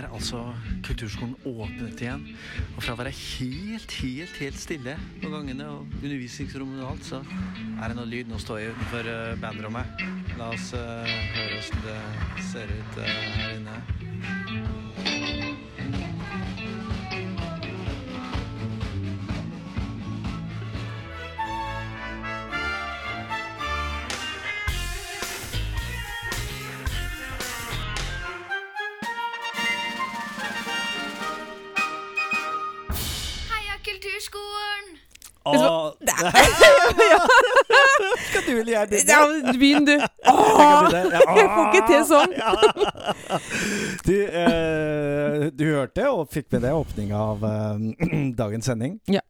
er altså kulturskolen åpnet igjen. Og fra å være helt, helt, helt stille på gangene og undervisningsrommet og alt, så er det noe lyd. Nå står jeg utenfor uh, bandrommet. La oss uh, høre hvordan det ser ut uh, her inne. Jeg begynne? Ja, begynn du. Jeg. Ja, Jeg får ikke til sånn. Du, eh, du hørte og fikk med deg åpninga av eh, dagens sending? Ja.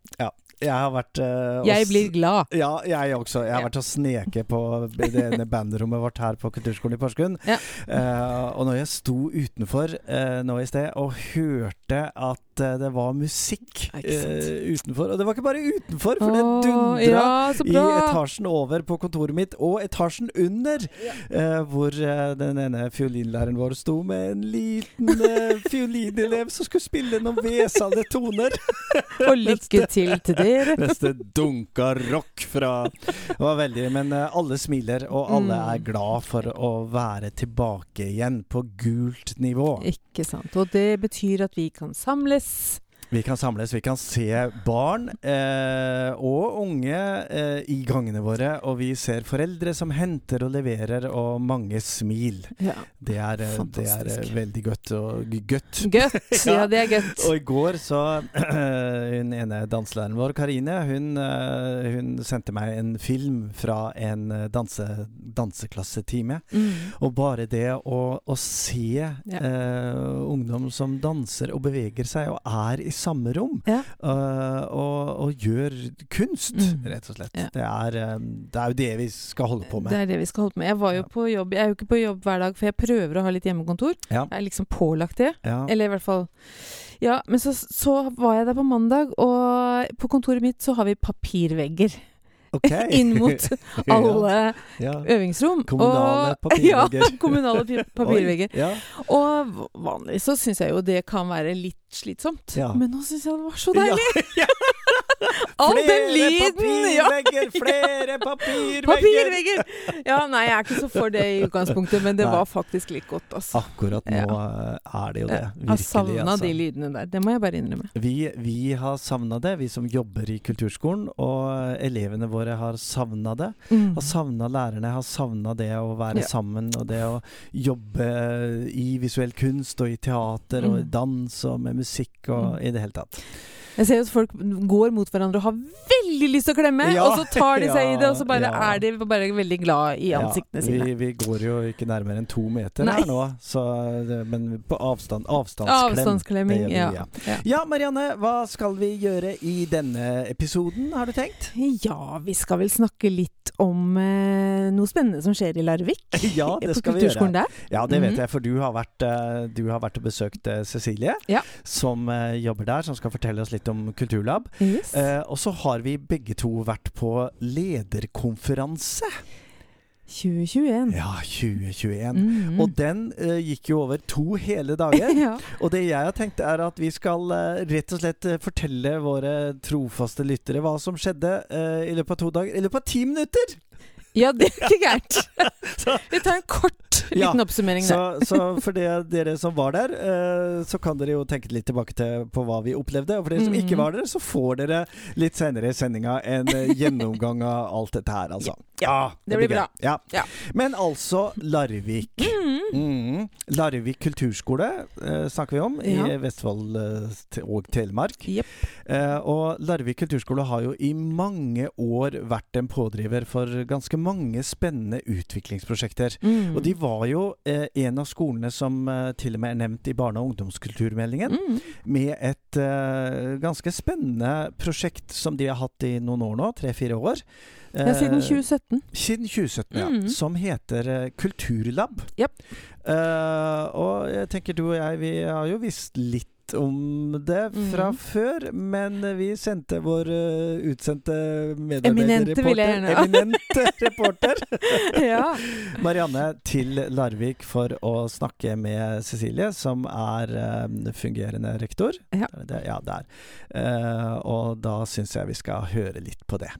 Jeg har vært eh, Jeg blir glad. Ja, jeg også. Jeg har Ja. vært og sneket på det ene bandrommet vårt her på Kulturskolen i Porsgrunn. Ja. Eh, og når jeg sto utenfor eh, nå i sted og hørte at eh, det var musikk Ja, eh, utenfor Og det var ikke bare utenfor, for det dundra ja, i etasjen over på kontoret mitt, og etasjen under, eh, hvor eh, den ene fiolinlæreren vår sto med en liten eh, fiolinelev som skulle spille noen vesale toner. Og lykke til til dere. Neste dunka rock fra Det var veldig Men eh, alle smiler, og alle Mm. er glad for å være tilbake igjen på gult nivå. Ikke sant. Og det betyr at vi kan samles. Yes. Vi kan samles, vi kan se barn eh, og unge eh, i gangene våre, og vi ser foreldre som henter og leverer, og mange smil. Ja. Det er, eh, det er eh, veldig godt og gøtt. Gøtt. Ja, det er gøtt. Og i går så Hun ene danselæreren vår, Karine, hun, eh, hun sendte meg en film fra en danse, danseklassetime. Mm. Og bare det å, å se eh, ungdom som danser og beveger seg og er i samme rom, Ja. uh, og, og gjør kunst, Mm. rett og slett. Ja. Det, er, eh, det er jo det vi skal holde på med. Det er det vi skal holde på med. Jeg var jo på jobb Jeg er jo ikke på jobb hver dag, for jeg prøver å ha litt hjemmekontor. Jeg er liksom pålagt det. Eller i hvert fall Ja, men så, så var jeg der på mandag, og på kontoret mitt så har vi papirvegger Ok. inn mot alle ja. øvingsrom. Kommunale og, papirvegger. Ja, kommunale papirvegger. Oi, Ja. Og vanlig vanligvis så syns jeg jo det kan være litt slitsomt. Men nå syns jeg det var så deilig! Ja. All den lyden! Ja. papirvegger! Flere papirvegger! Papirvegger! Ja, nei, jeg er ikke så for det i utgangspunktet, men det Nei. var faktisk litt godt, altså. Akkurat nå ja. er det jo det. Jeg har Virkelig, savna altså. de lydene der. Det må jeg bare innrømme. Vi, vi har savna det, vi som jobber i kulturskolen. Og elevene våre har savna det. Mm. Har savna lærerne, har savna det å være Ja. sammen og det å jobbe i visuell kunst og i teater og i Mm. dans og med musikk og Mm. i det hele tatt. Jeg ser at folk går mot hverandre og har veldig lyst til å klemme, Ja. og så tar de seg i det, og så bare Ja. er de bare veldig glad i ansiktene ja, sine. Vi, vi går jo ikke nærmere enn to meter Nei. her nå, så, men på avstand. Avstandsklem. Avstandsklemming, ja. ja. Ja, Marianne, hva skal vi gjøre i denne episoden, har du tenkt? Ja, vi skal vel snakke litt om eh, noe spennende som skjer i Larvik. Ja, det skal vi gjøre. der. Ja, det vet Mhm. jeg, for du har vært, eh, du har vært og besøkt eh, Cecilie, Ja. som eh, jobber der, som skal fortelle oss litt om Kulturlab. Yes. Eh, og så har vi begge to vært på lederkonferanse. 2021. Ja, 2021. Mhm. Og den uh, gikk jo over to hele dager. ja. Og det jeg har tenkt er at vi skal uh, rett og slett uh, fortelle våre trofaste lyttere hva som skjedde i løpet av to dager. I løpet av ti minutter! Ja, det er ikke gærent. Vi tar en kort Ja, liten oppsummering der. Så, så for det, dere som var der, eh, så kan dere jo tenke litt tilbake til på hva vi opplevde. Og for dere som ikke Mhm. var der, så får dere litt senere i sendinga en eh, gjennomgang av alt dette her, altså. Ja, det blir blir bra. Ja. Ja. Men altså Larvik. Mhm. Mhm. Larvik kulturskole eh, snakker vi om, Ja. i Vestfold eh, og Telemark. Yep. Eh, og Larvik kulturskole har jo i mange år vært en pådriver for ganske mange spennende utviklingsprosjekter. Mm. Og de var jo eh, en av skolene som eh, til og med er nevnt i barne- og ungdomskulturmeldingen, mm. med et eh, ganske spennende prosjekt som de har hatt i noen år nå, tre-fire år. Ja, siden Eh, 2017. Siden 2017, ja. Mm. Som heter eh, Kulturlab. Yep. Uh, og jeg tenker du og jeg, vi har jo visst litt om det fra mm. før, men vi sendte vår uh, utsendte medarbeiderreporter. Eminente reporter ja. Marianne til Larvik for å snakke med Cecilie, som er uh, fungerende rektor. Ja. Det ja, det er. Eh, og da syns jeg vi skal høre litt på det.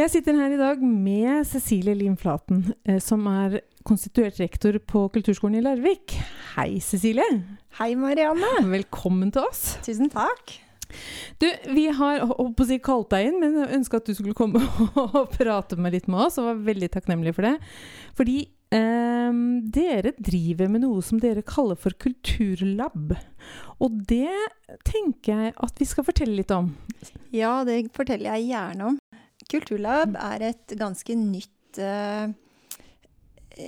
Jeg sitter her i dag med Cecilie Lim Flaten, eh, som er konstituert rektor på Kulturskolen i Larvik. Hei, Cecilie. Hei, Marianne. Velkommen til oss. Tusen takk. Du, vi har holdt å si kalt deg inn, men ønska at du skulle komme og prate med litt med oss, og var veldig takknemlig for det. Fordi eh, dere driver med noe som dere kaller for kulturlab. Og det tenker jeg at vi skal fortelle litt om. Ja, det forteller jeg gjerne om. Kulturlab er et ganske nytt eh,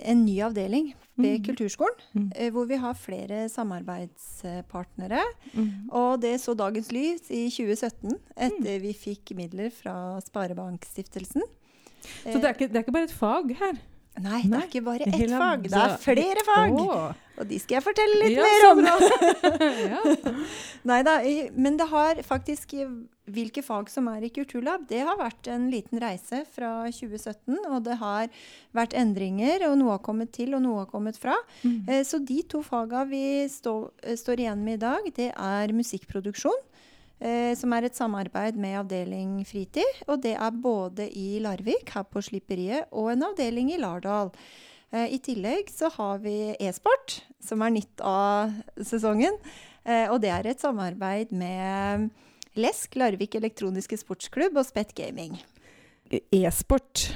En ny avdeling ved Mm. Kulturskolen, Mm. eh, hvor vi har flere samarbeidspartnere. Mm. Og det så dagens lys i 2017, etter vi fikk midler fra Sparebankstiftelsen. Så det er, ikke, det er ikke bare et fag her? Nei, det er ikke bare ett hele- fag, det er flere fag! Å. Og de skal jeg fortelle litt Ja, mer om. ja. Nei da, men det har faktisk Hvilke fag som er i Kulturlab, det har vært en liten reise fra 2017. Og det har vært endringer, og noe har kommet til, og noe har kommet fra. Mm. Eh, Så de to faga vi stå, eh, står igjen med i dag, det er musikkproduksjon. Eh, Som er et samarbeid med avdeling fritid. Og det er både i Larvik, her på Slipperiet, og en avdeling i Lardal. Eh, I tillegg så har vi e-sport, som er nytt av sesongen. Eh, og det er et samarbeid med Lesk, Larvik elektroniske sportsklubb og Spett Gaming. E-sport.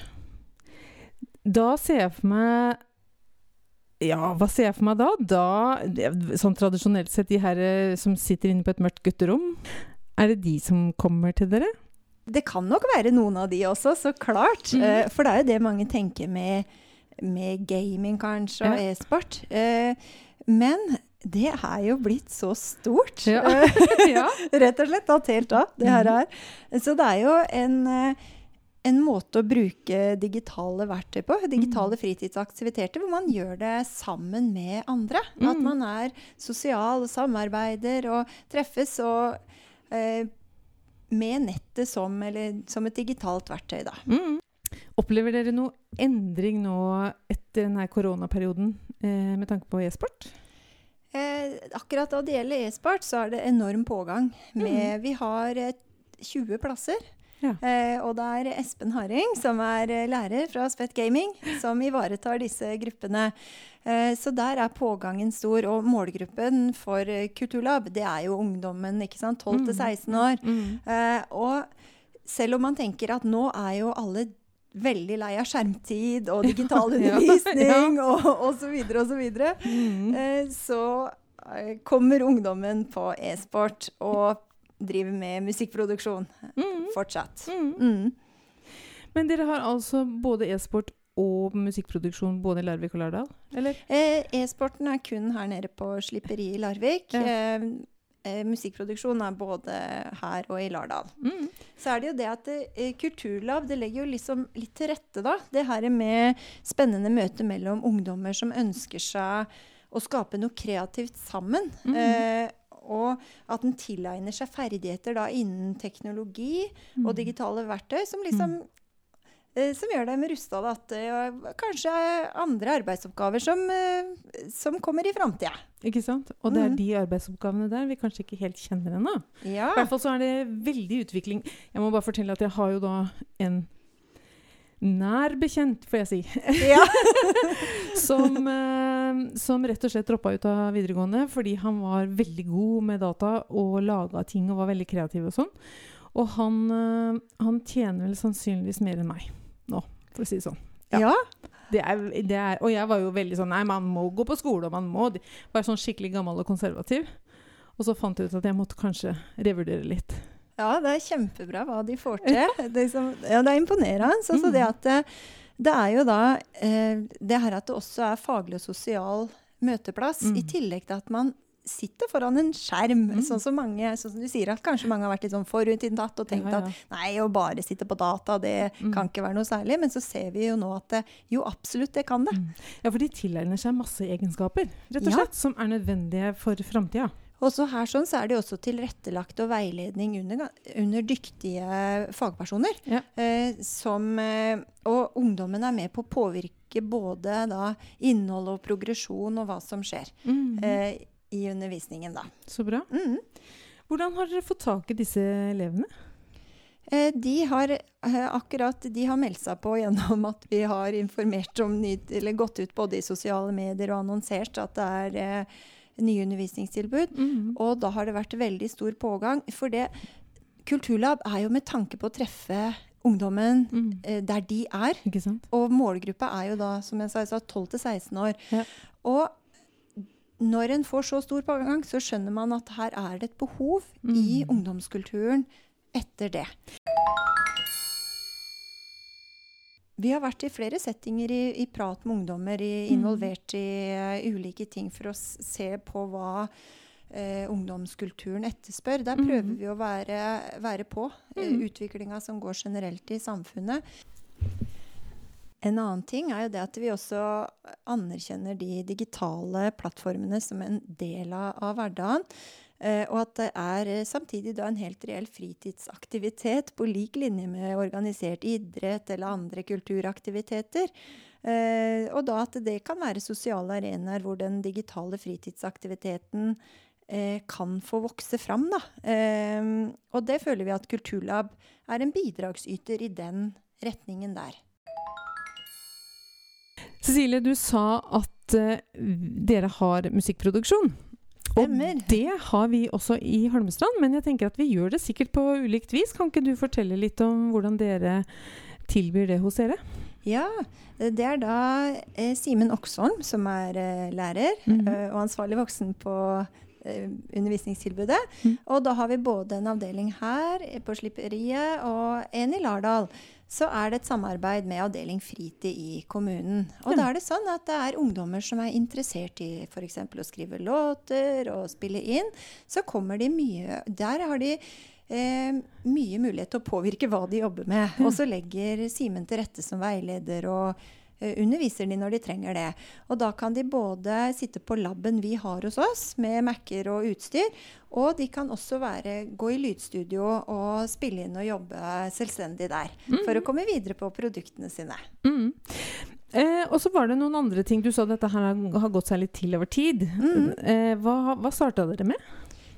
Da ser jeg for meg Ja, hva ser jeg for meg da? Da, Sånn tradisjonelt sett, de her eh, som sitter inne på et mørkt gutterom, er det de som kommer til dere? Det kan nok være noen av de også, så klart. Mm. Eh, for det er jo det mange tenker med, med gaming, kanskje, og Ja. e-sport. Eh, men det er jo blitt så stort. Ja. Rett og slett tatt helt av, det her Mhm. er. Så det er jo en, eh, en måte å bruke digitale verktøy på, digitale Mhm. fritidsaktiviteter, hvor man gjør det sammen med andre. At Mhm. man er sosial og samarbeider og treffes og med nettet som, eller, som et digitalt verktøy, da. Mm. Opplever dere noe endring nå etter denne koronaperioden eh, med tanke på e-sport? Eh, akkurat da det gjelder e-sport, så er det enorm pågang. Med, Vi har eh, 20 plasser. Ja. Eh, og det er Espen Haring, som er eh, lærer fra Spett Gaming, som ivaretar disse gruppene. Eh, så der er pågangen stor. Og målgruppen for Kulturlab, det er jo ungdommen, ikke sant. 12 til 16 år. Mm. Eh, og selv om man tenker at nå er jo alle veldig lei av skjermtid og digital Ja, undervisning og, og så videre og så videre, Mm. eh, så eh, kommer ungdommen på e-sport og driver med musikkproduksjon Mm. fortsatt. Mm. Mm. Men dere har altså både e-sport og musikkproduksjon både i Larvik og Lardal? Eller? Eh, E-sporten er kun her nede på Slipperiet i Larvik. Ja. Eh, eh, musikkproduksjon er både her og i Lardal. Mm. Så er det jo det at eh, Kulturlab det legger jo liksom litt til rette, da. Det her med spennende møte mellom ungdommer som ønsker seg å skape noe kreativt sammen. Mm. Eh, og at en tilegner seg ferdigheter da innen teknologi og Mm. digitale verktøy som liksom eh, som gjør dem rusta til er kanskje andre arbeidsoppgaver som, eh, som kommer i framtida. Ikke sant? Og det er Mhm. de arbeidsoppgavene der vi kanskje ikke helt kjenner ennå. Ja. I hvert fall så er det veldig utvikling. Jeg må bare fortelle at jeg har jo da en nær bekjent, får jeg si, ja. som, eh, som rett og slett droppa ut av videregående fordi han var veldig god med data og laga ting og var veldig kreativ og sånn. Og han, eh, han tjener vel sannsynligvis mer enn meg nå, for å si det sånn. Ja. ja. Det er, det er, og jeg var jo veldig sånn Nei, man må gå på skole, og man må være sånn skikkelig gammel og konservativ. Og så fant jeg ut at jeg måtte kanskje revurdere litt. Ja, det er kjempebra hva de får til. Det, som, ja, det er imponerende. Så, så det Mm. at det, det er jo da eh, det her at det også er faglig og sosial møteplass, Mm. i tillegg til at man sitter foran en skjerm. Mm. Sånn som mange, sånn som du sier, at kanskje mange har vært litt sånn forutinntatt og tenkt Ja, ja. at nei, å bare sitte på data, det Mm. kan ikke være noe særlig. Men så ser vi jo nå at det, jo, absolutt, det kan det. Ja, for de tilegner seg masse egenskaper, rett og Ja. slett, som er nødvendige for framtida. Også her sånn så er det også tilrettelagt og veiledning under, under dyktige fagpersoner. Ja. Eh, som, eh, og ungdommen er med på å påvirke både da, innhold og progresjon og hva som skjer Mm. eh, i undervisningen. Da. Så bra. Mm. Hvordan har dere fått tak i disse elevene? Eh, de har eh, akkurat de har meldt seg på gjennom at vi har informert om eller gått ut både i sosiale medier og annonsert at det er eh, nye undervisningstilbud. Mm. Og da har det vært veldig stor pågang. For det Kulturlab er jo med tanke på å treffe ungdommen Mm. eh, der de er. Og målgruppa er jo da, som jeg sa, jeg sa 12 til 16 år. Ja. Og når en får så stor pågang, så skjønner man at her er det et behov i Mm. ungdomskulturen etter det. Vi har vært i flere settinger i, i prat med ungdommer, i, Mm. involvert i uh, ulike ting for å se på hva uh, ungdomskulturen etterspør. Der prøver Mhm. vi å være, være på uh, Mhm. utviklinga som går generelt i samfunnet. En annen ting er jo det at vi også anerkjenner de digitale plattformene som en del av, av hverdagen. Eh, og at det er eh, samtidig da en helt reell fritidsaktivitet på lik linje med organisert idrett eller andre kulturaktiviteter. Eh, og da at det kan være sosiale arenaer hvor den digitale fritidsaktiviteten kan få vokse fram. Da. Og det føler vi at Kulturlab er en bidragsyter i den retningen der. Cecilie, du sa at dere har musikkproduksjon. Stemmer. Og det har vi også i Holmestrand, men jeg tenker at vi gjør det sikkert på ulikt vis. Kan ikke du fortelle litt om hvordan dere tilbyr det hos dere? Ja, det er da eh, Simen Oksholm som er eh, lærer Mhm. eh, og ansvarlig voksen på eh, undervisningstilbudet. Mm. Og da har vi både en avdeling her eh, på Slipperiet og en i Lardal. Så er det et samarbeid med avdeling fritid i kommunen. Og Ja. da er det sånn at det er ungdommer som er interessert i f.eks. å skrive låter og spille inn. Så kommer de mye Der har de eh, mye mulighet til å påvirke hva de jobber med. Og så legger Simen til rette som veileder og underviser de når de trenger det. Og da kan de både sitte på laben vi har hos oss, med Mac-er og utstyr, og de kan også være, gå i lydstudio og spille inn og jobbe selvstendig der. For å komme videre på produktene sine. Mm. Eh, og så var det noen andre ting. Du sa dette her har- har gått seg litt til over tid. Mm. Eh, hva hva starta dere med?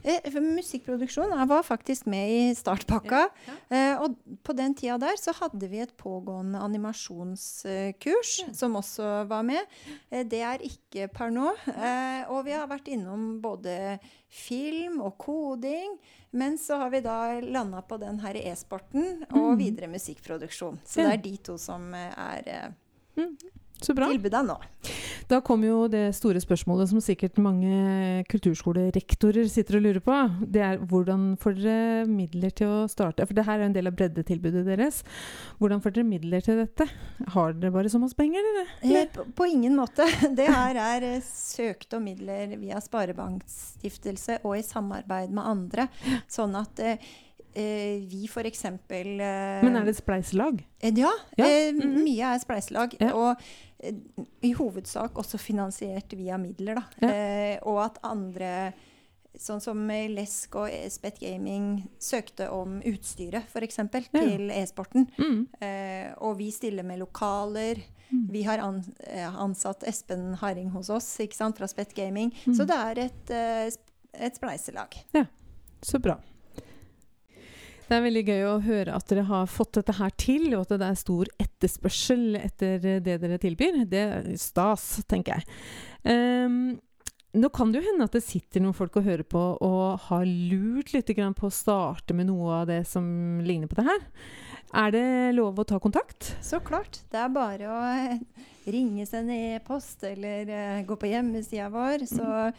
Eh, musikkproduksjon jeg var faktisk med i startpakka. Eh, og på den tida der så hadde vi et pågående animasjonskurs som også var med. Eh, det er ikke per nå. Eh, og vi har vært innom både film og koding. Men så har vi da landa på den her e-sporten og Mm. videre musikkproduksjon. Så det er de to som er eh, Så bra. tilbuda nå. Da kom jo det store spørsmålet som sikkert mange kulturskolerektorer sitter og lurer på. Det er hvordan får dere midler til å starte? For det her er en del av breddetilbudet deres. Hvordan får dere midler til dette? Har dere bare så masse penger, eller? Eh, på, på ingen måte. Det her er eh, søkt om midler via Sparebankstiftelse og i samarbeid med andre. Sånn at eh, eh, vi f.eks. Eh, Men er det et spleiselag? Ja. Ja, Mm -hmm. Mye er spleiselag. Ja. Og i hovedsak også finansiert via midler. Da. Ja. Eh, og at andre Sånn som eh, Lesk og Espet Gaming søkte om utstyret, f.eks. Ja. til e-sporten. Mm. Eh, og vi stiller med lokaler. Mm. Vi har an, eh, ansatt Espen Haring hos oss ikke sant, fra Spet Gaming. Mm. Så det er et, eh, et spleiselag. Så bra. Det er veldig gøy å høre at dere har fått dette her til, og at det er stor etterspørsel etter det dere tilbyr. Det er stas, tenker jeg. Um, nå kan det jo hende at det sitter noen folk og hører på og har lurt litt på å starte med noe av det som ligner på det her. Er det lov å ta kontakt? Så klart. Det er bare å eh, ringe, sende e-post eller eh, gå på hjemmesida vår. Så Eh,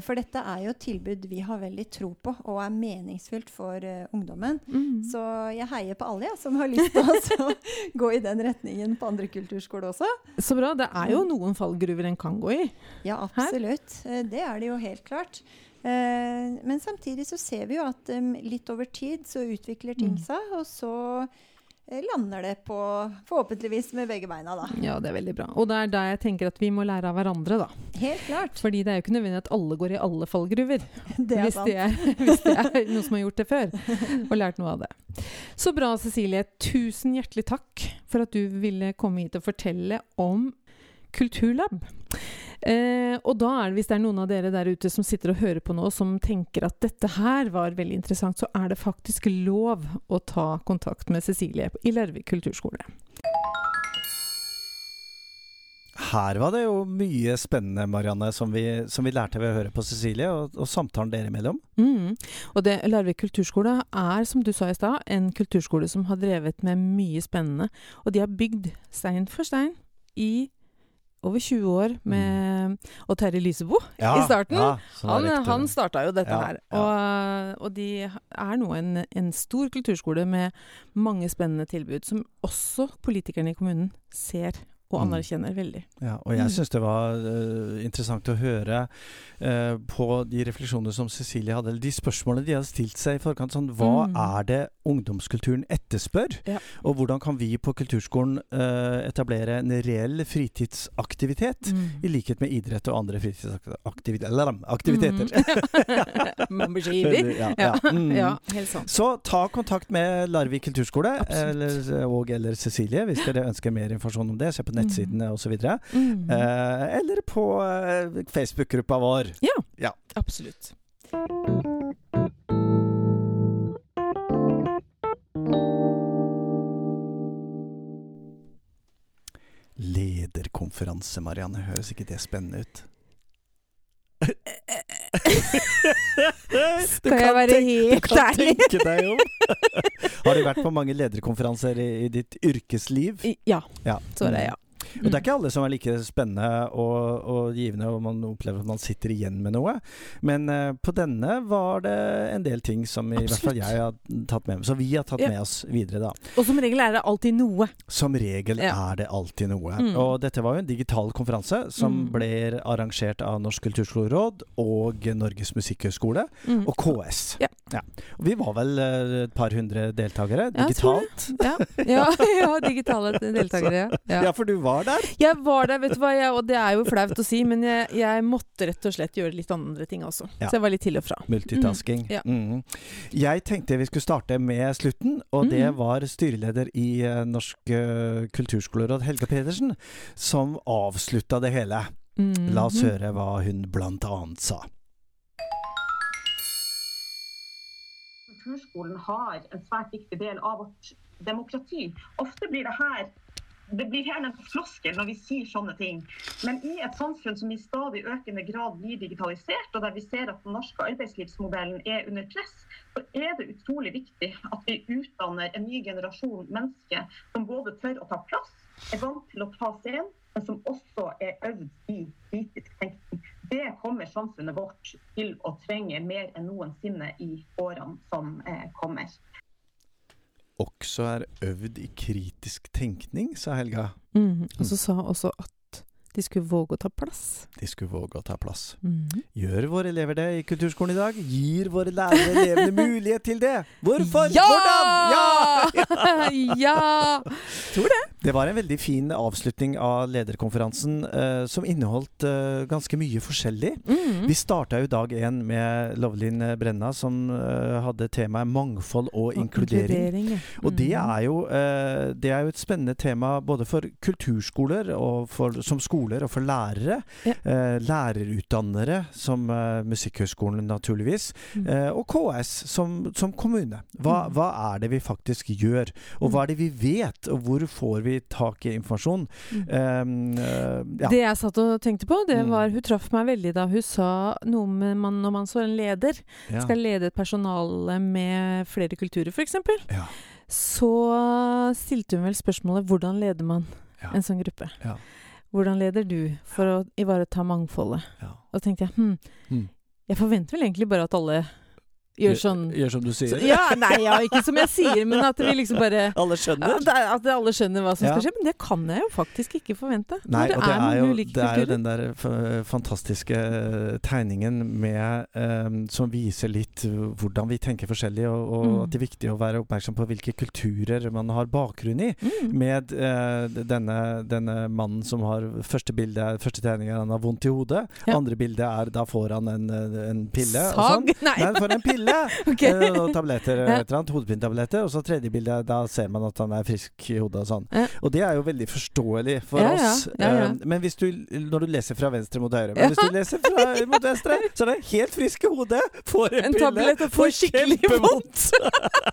For dette er jo et tilbud vi har veldig tro på, og er meningsfylt for uh, ungdommen. Mm. Så jeg heier på alle ja, som har lyst til å gå i den retningen på andre kulturskoler også. Så bra. Det er jo noen fallgruver en kan gå i. Ja, absolutt. Her? Det er det jo helt klart. Uh, Men samtidig så ser vi jo at um, litt over tid så utvikler ting Mm. seg, og så eh, lander det på forhåpentligvis med begge beina, da. Ja, det er veldig bra. Og det er der jeg tenker at vi må lære av hverandre, da. Helt klart. Fordi det er jo ikke nødvendig at alle går i alle fallgruver. Det er hvis, det er, hvis det er noen som har gjort det før, og lært noe av det. Så bra, Cecilie. Tusen hjertelig takk for at du ville komme hit og fortelle om Kulturlab. Eh, og da er det, hvis det er noen av dere der ute som sitter og hører på nå, som tenker at dette her var veldig interessant, så er det faktisk lov å ta kontakt med Cecilie i Larvik kulturskole. Her var det jo mye spennende, Marianne, som vi, som vi lærte ved å høre på Cecilie, og, og samtalen dere imellom. Mm. Og det, Larvik kulturskole er, som du sa i stad, en kulturskole som har drevet med mye spennende. Og de har bygd stein for stein i over 20 år med Og Terje Lysebo i starten. ja, Han, rektor. han starta jo dette Ja, her. ja. Og, og de er nå en, en stor kulturskole med mange spennende tilbud, som også politikerne i kommunen ser og Mm. anerkjenner veldig. Ja, og jeg Mm. syns det var uh, interessant å høre uh, på de refleksjonene som Cecilie hadde, eller de spørsmålene de hadde stilt seg i forkant. Sånn, hva Mm. er det ungdomskulturen etterspør? Ja. Og hvordan kan vi på kulturskolen uh, etablere en reell fritidsaktivitet? I likhet med idrett og andre fritidsaktiviteter. Eller um, aktiviteter. Mm. Ja, Ja. ja. Mm. Ja, helt sant. Så ta kontakt med Larvik kulturskole eller, og eller Cecilie hvis dere ønsker mer informasjon om det. Se på nettsidene osv. Mm. Eh, eller på eh, Facebook-gruppa vår. ja, ja. absolutt. Lederkonferanse, Marianne. Høres ikke det spennende ut? Skal jeg være helt Du kan tenke deg om. Har du vært på mange lederkonferanser i, i ditt yrkesliv? I- Ja, Ja. så det, ja. Og det er ikke alle som er like spennende og, og givende, og man opplever at man sitter igjen med noe. Men uh, på denne var det en del ting som i hvert fall jeg har tatt med meg. Så vi har tatt Ja. med oss videre, da. Og som regel er det alltid noe. Som regel Ja. er det alltid noe. Mm. Og dette var jo en digital konferanse som Mm. ble arrangert av Norsk kulturskoleråd og Norges musikkhøgskole Mm. og KS. Ja. Og vi var vel eh, et par hundre deltakere Ja, digitalt. Ja, ja, ja digitale deltakere. Ja. Ja, for du var der. Jeg var der, vet du hva, jeg, og det er jo flaut å si, men jeg, jeg måtte rett og slett gjøre litt andre ting også. Ja. Så jeg var litt til og fra. Multitasking. Mm, ja. Mm. Jeg tenkte vi skulle starte med slutten, og det Mhm. var styreleder i eh, Norsk eh, kulturskoleråd, Helga Pedersen, som avslutta det hele. Mm. La oss høre hva hun blant annet sa. kulturskolen har en svært viktig del av vårt demokrati. Ofte blir det her det blir gjerne en floskel når vi sier sånne ting. Men i et samfunn som i stadig økende grad blir digitalisert, og der vi ser at den norske arbeidslivsmodellen er under press, så er det utrolig viktig at vi utdanner en ny generasjon mennesker som både tør å ta plass, er vant til å ta scenen, men som også er øvd i kritisk tenkning. Det kommer samfunnet vårt til å trenge mer enn noensinne i årene som eh, kommer. Også er øvd i kritisk tenkning, sa Helga. Mm. Og så sa hun også at de skulle våge å ta plass. De skulle våge å ta plass. Mhm. Gjør våre elever det i kulturskolen i dag? Gir våre lærere elevene mulighet til det? Hvorfor? Ja! Hvordan? Ja! ja! Det var en veldig fin avslutning av lederkonferansen, eh, som inneholdt eh, ganske mye forskjellig. Mhm. Vi starta jo dag én med Lovlin Brenna, som eh, hadde temaet mangfold og inkludering. ja. Og det Mhm. er, jo, eh, det er jo et spennende tema både for kulturskoler og for, som skoler og for lærere. Ja. Eh, lærerutdannere, som eh, Musikkhøgskolen naturligvis. Mm. Og KS som, som kommune. Hva, Mhm. hva er det vi faktisk gjør? Og hva er det vi vet? Og hvor får vi tak i informasjon? Mm. Um, ja. Det jeg satt og tenkte på, det Mm. var Hun traff meg veldig da hun sa noe med man, når man så en leder ja. skal lede et personale med flere kulturer, f.eks. Ja. Så stilte hun vel spørsmålet hvordan leder man Ja. en sånn gruppe? Ja. hvordan leder du for å ivareta mangfoldet? Ja. Og så tenkte jeg hm, jeg forventer vel egentlig bare at alle gjør sånn Gjør som du sier. så, Ja, nei, ja, ikke som jeg sier, men at vi liksom bare Alle skjønner. er- At alle skjønner hva som Ja. skal skje. Men det kan jeg jo faktisk ikke forvente. Nei, det, og det er, er jo, det er jo den der fantastiske eh, tegningen med, um, som viser litt hvordan vi tenker forskjellig, og, og Mm. at det er viktig å være oppmerksom på hvilke kulturer man har bakgrunn i. Mm. Med uh, denne, denne mannen som har Første bilde er- første tegning er han har vondt i hodet. Ja. Andre bilde er da får han en, eh, en pille. Sag? sånn. Nei. Nei, får en pille! Ok. eh, og tabletter, Ja. et eller annet, hodepinetabletter. Og så tredje bilde, da ser man at han er frisk i hodet og sånn. Ja. Og det er jo veldig forståelig for Ja, oss. Eh, men hvis du, når du leser fra venstre mot høyre. Men hvis du leser fra mot venstre, så er det helt frisk i hodet, får en, En pille, får skikkelig vondt!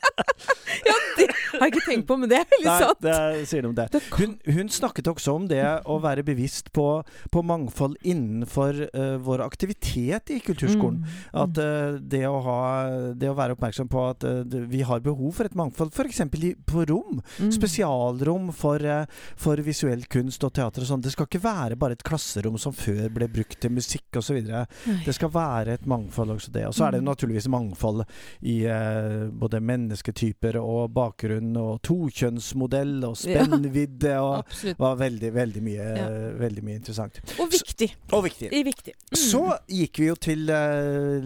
ja, det har jeg ikke tenkt på, men det er veldig Nei, sant. det sier noe om det. Det Hun, hun snakket også om det å være bevisst på, på mangfold innenfor uh, vår aktivitet i kulturskolen. Mm. At uh, det, å ha, det å være oppmerksom på at eh, vi har behov for et mangfold, f.eks. på rom. Mm. Spesialrom for, eh, for visuell kunst og teater og sånn. Det skal ikke være bare et klasserom som før ble brukt til musikk osv. Det skal være et mangfold også det. Og så er det Mm. naturligvis mangfold i eh, både mennesketyper og bakgrunn og tokjønnsmodell og spennvidde og Absolutt. var veldig, veldig mye, Ja. veldig mye interessant. Og viktig. Og viktig. Viktig. Mm. Så gikk vi jo til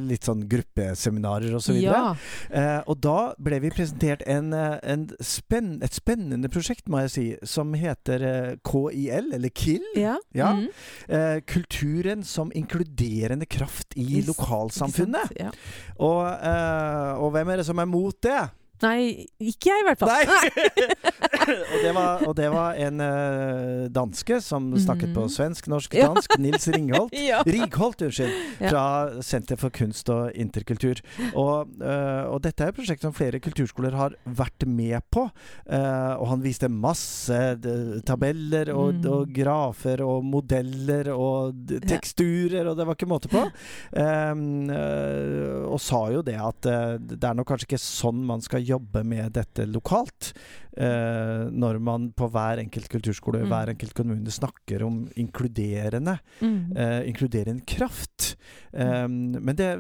litt sånn gruppeseminarer og så videre. Ja. Eh, og da ble vi presentert en, eh, en spenn, et spennende prosjekt, må jeg si, som heter eh, KIL, eller KIL. Ja. Ja. Mm. Eh, kulturen som inkluderende kraft i lokalsamfunnet. Ja. Og, eh, og hvem er det som er mot det? Nei, ikke jeg i hvert fall. Nei! og, det var, og det var en uh, danske som snakket på Mhm. svensk, norsk, Ja. dansk. Nils Ringholt. Ja. Righolt, unnskyld. Ja. Fra Senter for kunst og interkultur. Og, uh, og dette er et prosjekt som flere kulturskoler har vært med på. Uh, og han viste masse tabeller og, Mm. og grafer og modeller og Ja. teksturer, og det var ikke måte på. Øh, og sa jo det at det er nok kanskje ikke sånn man skal jobbe med dette lokalt. eh, når man på hver enkelt kulturskole, Mm. hver enkelt kommune snakker om inkluderende Mm. eh, inkluderende kraft. Um, men det,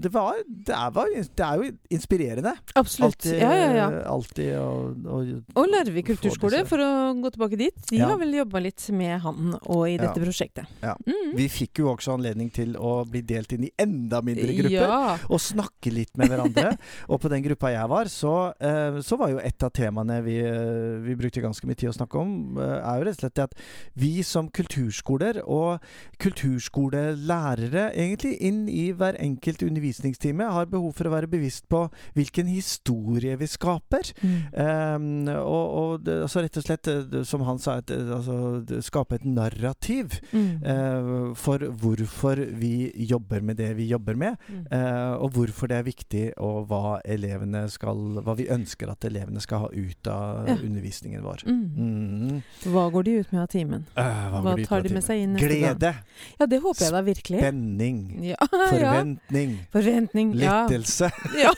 det, var, det, er, var, det er jo inspirerende. Absolutt. Altid, ja, ja, ja. alltid å, å Og Larvik kulturskole, for å gå tilbake dit, de Ja. har vel jobba litt med han og i dette Ja. prosjektet. Ja. Mm. Vi fikk jo også anledning til å bli delt inn i enda mindre grupper. Og snakke litt med hverandre. og på den gruppa jeg var, så, eh, så var jo et av temaene vi, eh, vi brukte ganske mye tid å snakke om, eh, er jo rett og slett det at vi som kulturskoler og kulturskolelærere egentlig inn i hver enkelt undervisningstime har behov for å være bevisst på hvilken historie vi skaper. Mm. Um, og, og altså rett og slett, som han sa, et, altså, skape et narrativ Mm. eh, for hvorfor vi jobber med det vi jobber med, Mm. eh, og hvorfor det er viktig, og hva elevene skal Hva vi ønsker at elevene skal ha ut av Ja. undervisningen vår. Mm. Mm. Hva går de ut med av timen? Uh, Hva hva de tar de med seg inn neste? Glede, Ja, det håper jeg da virkelig. spenning, Ja, forventning, Forventning. Ja. lettelse. ja.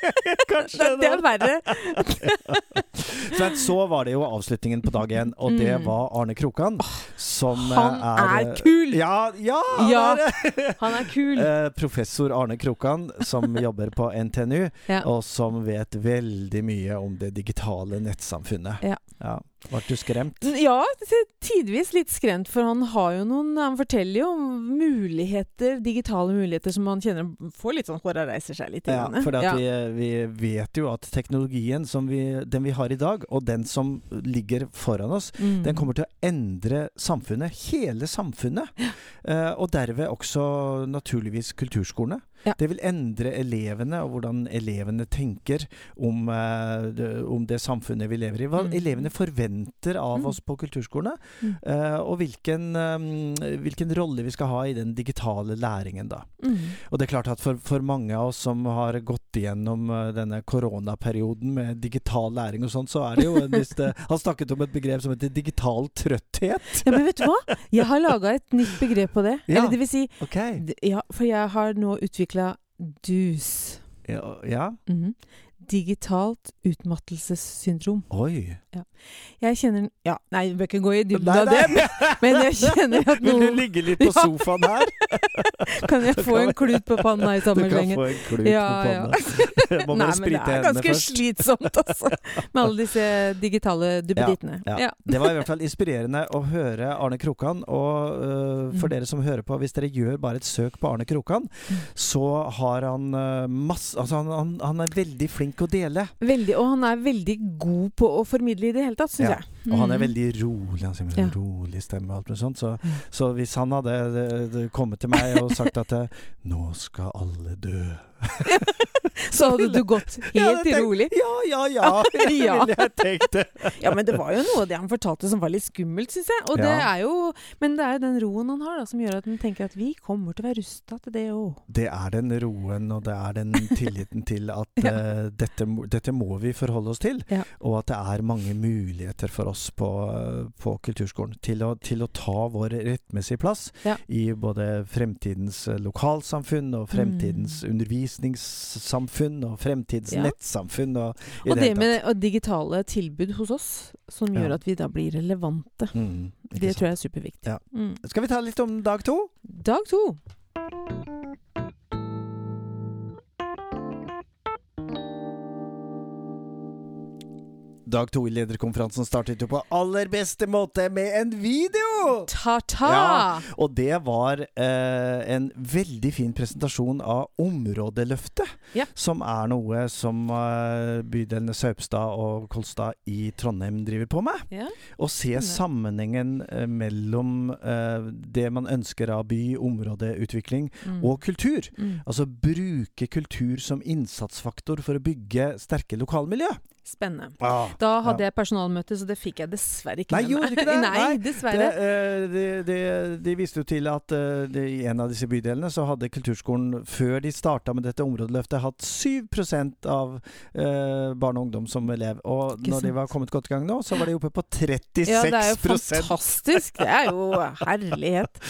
Kanskje Det, det er verre. Men så var det jo avslutningen på dag én, og det Mm. var Arne Krokan. Som eh, Han er kul! Ja, ja, han Ja. er! Han er kul. Eh, professor Arne Krokan, som jobber på NTNU, Ja. og som vet veldig mye om det digitale nettsamfunnet. Ja. Ble du skremt? Ja, tidvis litt skremt, for han har jo noen Han forteller jo om muligheter, digitale muligheter, som man kjenner får litt sånn håra reiser seg litt. Ja, for Ja. vi, vi vet jo at teknologien som vi, den vi har i dag, og den som ligger foran oss, Mm. den kommer til å endre samfunnet. Hele samfunnet. Ja. og derved også naturligvis kulturskolene. Ja. Det vil endre elevene, og hvordan elevene tenker om, eh, om det samfunnet vi lever i. Hva Mm. elevene forventer av Mm. oss på kulturskolene. Mm. Uh, og hvilken, um, hvilken rolle vi skal ha i den digitale læringen, da. Mm. Og det er klart at for, for mange av oss som har gått igjennom eh, denne koronaperioden med digital læring og sånn, så er det jo en viss Han snakket om et begrep som heter digital trøtthet. Ja, men vet du hva? Jeg har laga et nytt begrep på det. Ja. Eller det vil si Ok. Ja, for jeg har nå utvikla DUS. Ja. ja. Mhm. Digitalt utmattelsessyndrom. Oi. Jeg kjenner Ja, nei, vi bør ikke gå i dybden av det, men, men jeg kjenner at noen Vil du ligge litt på Ja. sofaen her? Kan jeg få en klut på panna i Du kan sommerslengen? få en klut Ja, på ja. panna. Må Nei, bare men det er ganske først. slitsomt, altså. Med alle disse digitale duppedittene. Ja. Ja. Det var i hvert fall inspirerende å høre Arne Krokan. Og uh, for Mm. dere som hører på, hvis dere gjør bare et søk på Arne Krokan, Mm. så har han uh, masse Altså, han, han, han er veldig flink å dele. Veldig, og han er veldig god på å formidle i det hele tatt, syns Ja, jeg. Og han er Mm. veldig rolig. Han sier med Ja. rolig stemme og alt mulig sånt. Så, Mm. så hvis han hadde øh, øh, kommet til meg og sagt at øh, nå skal alle dø Så hadde du gått helt tenkt, rolig. Ja, ja, ja! Ja. ville jeg tenkt det. Ja, men det var jo noe av det han fortalte som var litt skummelt, syns jeg. Og det er jo, men det er jo den roen han har da, som gjør at han tenker at vi kommer til å være rusta til det òg. Det er den roen og det er den tilliten til at Ja. uh, dette, dette må vi forholde oss til. Ja. Og at det er mange muligheter for oss på, på kulturskolen til å, til å ta vår rettmessige plass Ja. i både fremtidens eh, lokalsamfunn og fremtidens undervisningssamfunn og fremtidens Mm. Ja. Og, Og det det med og digitale tilbud hos oss, som Ja. gjør at vi da blir relevante. Mm, Det sant. tror jeg er superviktig. Ja. Mm. Skal vi ta litt om dag to? Dag to. Dag to i lederkonferansen startet jo på aller beste måte med en video! Ta-ta! Ja. Og det var eh, en veldig fin presentasjon av Områdeløftet. Ja. Som er noe som eh, bydelene Saupstad og Kolstad i Trondheim driver på med. Ja. Å se sammenhengen eh, mellom eh, det man ønsker av by, områdeutvikling Mm. og kultur. Mm. Altså bruke kultur som innsatsfaktor for å bygge sterke lokalmiljø. Spennende. Ah, Da hadde jeg personalmøte, så det fikk jeg dessverre ikke Nei, med meg. du ikke det? Nei, dessverre. Det, eh, de, de, viste jo til at de, i en av disse bydelene så hadde kulturskolen, før de starta med dette områdeløftet, hatt 7% av eh, barn og ungdom som elev. Og Ikke når de var kommet godt i gang nå, så var de oppe på 36% ja, det er jo fantastisk. Det er jo herlighet.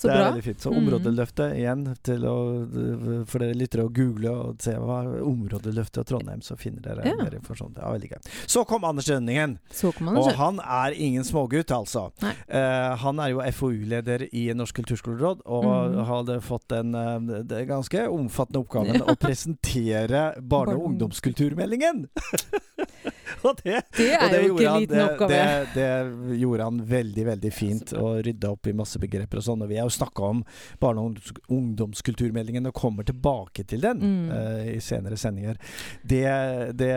Så det er bra. veldig fint. Så Mm. områdeløftet igjen, til å, for dere lyttere å google og se hva områdeløftet og Trondheim, så finner dere Ja. mer informasjon. Det er veldig gøy. Så kom Anders Rønningen. Så Og han er ingen smågutt, altså. Eh, han er jo FoU-leder i Norsk kulturskoleråd, og mm. hadde fått den eh, ganske omfattende oppgaven Ja. å presentere Barne- og ungdomskulturmeldingen! og det, Det og er jo ikke han- liten det, oppgave. Det, det gjorde han veldig, veldig fint, og rydda opp i masse begreper og sånn. Og vi har jo snakka om barne- og ungdomskulturmeldingen, og kommer tilbake til den Mm. uh, i senere sendinger. Det, det,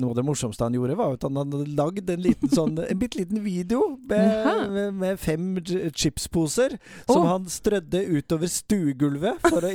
noe av det morsomste han gjorde, var at han hadde lagd en liten sånn En bitte liten video med, med, med fem chipsposer som oh. han strødde utover stuegulvet for å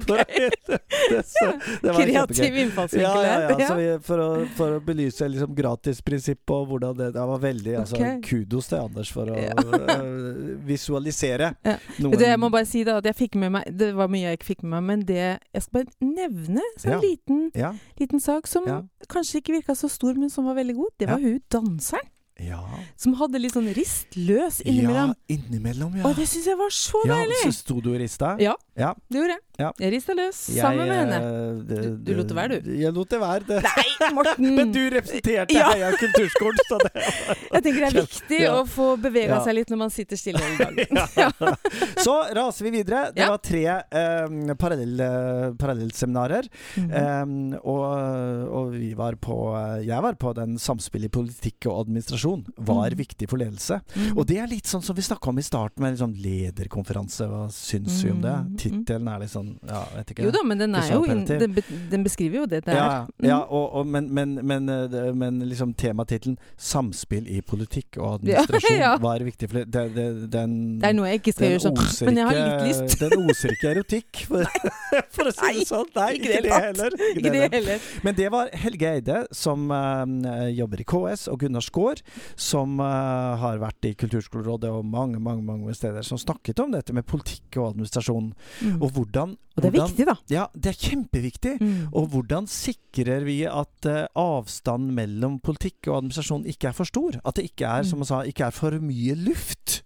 for å, det, så, det var Kreativ innfallsvinkel innfallsvinkel Ja, ja, ja. For, å, for å belyse liksom gratisprinsippet og hvordan det Det var veldig altså, okay. Kudos til Anders for å Ja. øh, visualisere Ja. noen jeg må bare si da at jeg fikk med meg Det var mye jeg ikke fikk med meg, men det Jeg skal bare nevne så en Ja. liten, ja, liten sak som Ja. kanskje ikke virka så stor, men som var veldig god. Det var hun danseren. Ja. Som hadde litt sånn rist løs innimellom. Ja, innimellom, ja. Og det syns jeg var så ja, deilig! Så sto du og rista? Ja. Ja. Det gjorde jeg. Ja. Jeg rista løs sammen med henne. eh, det- Du- du lot det være, du. Jeg lot det være. Det. Nei, Morten! Men du representerte Ja. Heia kulturskolen, så det Jeg tenker det er viktig å få bevega seg litt når man sitter stille hele dagen. ja. Så raser vi videre. Det var tre eh, parallell, eh, parallellseminarer. Mhm. Um, og, og vi var på eh, Jeg var på den samspillet i politikk og administrasjon var mm. viktig for ledelse. Mm. Og det er litt sånn som vi snakka om i starten, med sånn lederkonferanse. Hva syns vi om det? Mhm. Tittelen er litt sånn Ja, vet ikke. Jo da, men den, er jo in, den, be, den beskriver jo det det er. Ja, ja og, og, men, men, men, eh, men liksom tematittelen 'Samspill i politikk og administrasjon' ja. var viktig. For det, det, den, Det er noe jeg ikke skal gjøre sånn, men jeg har litt lyst. Den oser ikke erotikk, for, for å si det sånn. Nei, ikke ikke, det heller. Ikke det heller. Men det var Helge Eide, som uh, jobber i KS, og Gunnar Skaar, som uh, har vært i Kulturskolerådet og mange mange, mange steder, som snakket om dette med politikk og administrasjon. Mm. Og hvordan Og det er hvordan- viktig, da. Ja, det er kjempeviktig. Mm. Og hvordan sikrer vi at uh, avstanden mellom politikk og administrasjon ikke er for stor? At det ikke er, som man sa, ikke er for mye luft?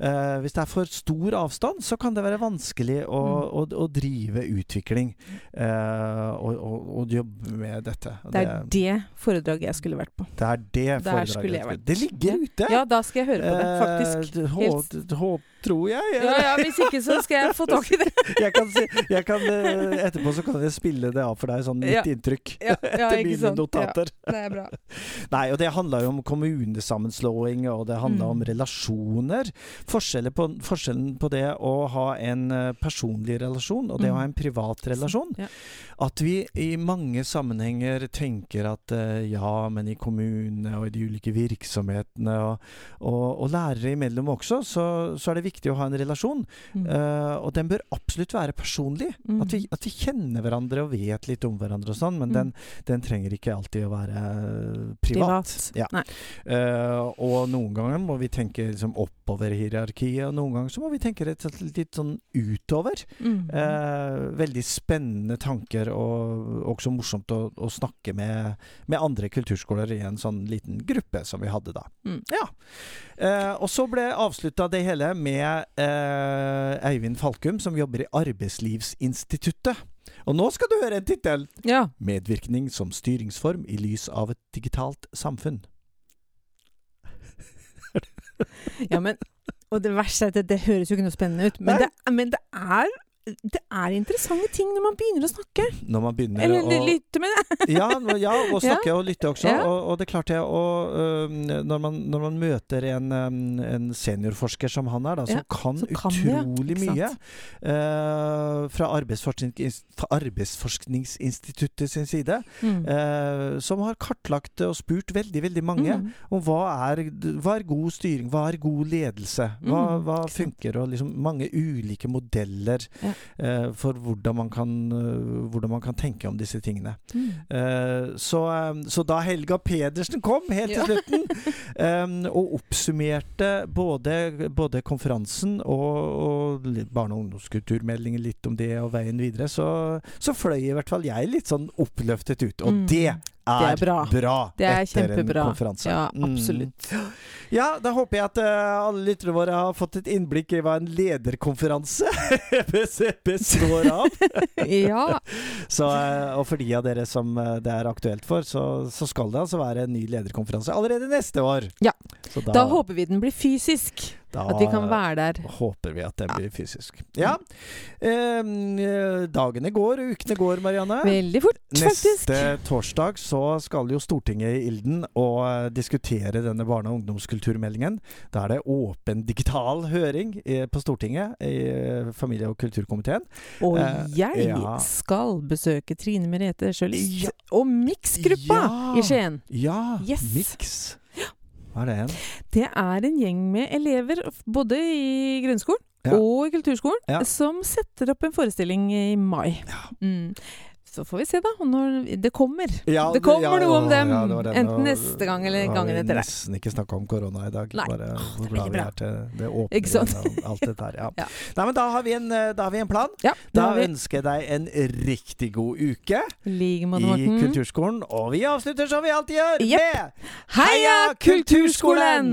Eh, hvis det er for stor avstand, så kan det være vanskelig å, Mm. å, å drive utvikling uh, og, og, og jobbe med dette. Det er det foredraget jeg skulle vært på. det, er det foredraget. Det ligger ute! Ja, da skal jeg høre på det, faktisk. Eh, Helt- hå, tror jeg. Ja, ja, Hvis ikke, så skal jeg få tak i det. jeg kan, jeg kan eh, Etterpå så kan jeg spille det av for deg, sånn mitt Ja. inntrykk. Ja, Etter mine notater. Ja, det er bra. Nei, og det handla jo om kommunesammenslåing, og det handla Mm. om relasjoner. Forskjellen på, forskjellen på det å ha en eh, personlig relasjon og det å Mm. ha en privat relasjon. At vi i mange sammenhenger tenker at eh, ja, men i kommunene og i de ulike virksomhetene og, og, og lærere imellom også, så, så er det viktig å ha en relasjon. Mm. Uh, og den bør absolutt være personlig. Mm. At, vi, at vi kjenner hverandre og vet litt om hverandre og sånn, men Mm. den, den trenger ikke alltid å være privat. privat. Ja. Eh, og noen ganger må vi tenke liksom, oppover i hierarkiet, og noen ganger så må vi tenke slett litt sånn utover. Eh, veldig spennende tanker, og også morsomt å, å snakke med, med andre kulturskoler i en sånn liten gruppe som vi hadde da. Mm. Ja. Eh, og så ble avslutta det hele med eh, Eivind Falkum, som jobber i Arbeidslivsinstituttet. Og nå skal du høre en tittel! Ja. 'Medvirkning som styringsform i lys av et digitalt samfunn'. ja, men Og det verste er at det, det høres jo ikke noe spennende ut, men, det, men det er det er interessante ting når man begynner å snakke. Når man begynner Eller å lytte med det. ja, ja, og snakke og lytte også. Ja. Og, og det klarte jeg og, øhm, når, man, når man møter en, en seniorforsker som han er, da, som Ja, kan utrolig mye øh, fra Arbeidsforskningsinstituttet sin side, Mm. uh, som har kartlagt og spurt veldig, veldig mange Mm. om hva er, hva er god styring, hva er god ledelse, hva, Mm, hva funker, og liksom mange ulike modeller Ja. Eh, for hvordan man, kan, eh, hvordan man kan tenke om disse tingene. Mm. Eh, så, eh, så da Helga Pedersen kom helt til slutten eh, og oppsummerte både, både konferansen og, og barne- og ungdomskulturmeldingen, litt om det og veien videre, så, så fløy i hvert fall jeg litt sånn oppløftet ut. Og Mm. det er, Det er bra. Det er etter kjempebra. en konferanse. Ja, Mm. absolutt. Ja, da håper jeg at uh, alle lytterne våre har fått et innblikk i hva en lederkonferanse bes- består av. Ja. Så, uh, og for de av dere som eh, det er aktuelt for, så, så skal det altså være en ny lederkonferanse allerede neste år. Ja. Så da, Da håper vi den blir fysisk. Da At vi kan være der. håper vi at den blir fysisk. Ja. Eh, dagene går, ukene går, Marianne. Veldig fort, faktisk. Neste torsdag så skal jo Stortinget i ilden og eh, diskutere denne barne- og ungdomskulturmeldingen. Da er det åpen digital høring eh, på Stortinget i eh, familie- og kulturkomiteen. Og jeg ja. skal besøke Trine Merete Sjølis Ja. og Mix-gruppa Ja. i Skien. Ja, Yes. Mix. Hva er det igjen? Det er en gjeng med elever, både i grunnskolen Ja. og i kulturskolen, Ja. som setter opp en forestilling i mai. Ja. Mm. Så får vi se, da, når det kommer. Ja, det kommer ja, noe om dem. ja, det det. enten neste gang eller gangen etter etter vi har nesten ikke snakka om korona i dag. Nei. Bare hvor det glad vi er til det åpne Ikke sant? igjen og alt dette her. Ja. Nei, men da har, vi en, eh, har vi en plan. Ja, det Da ønsker jeg deg en riktig god uke I like måte, i Kulturskolen. Og vi avslutter som vi alltid gjør, yep. med Heia Kulturskolen!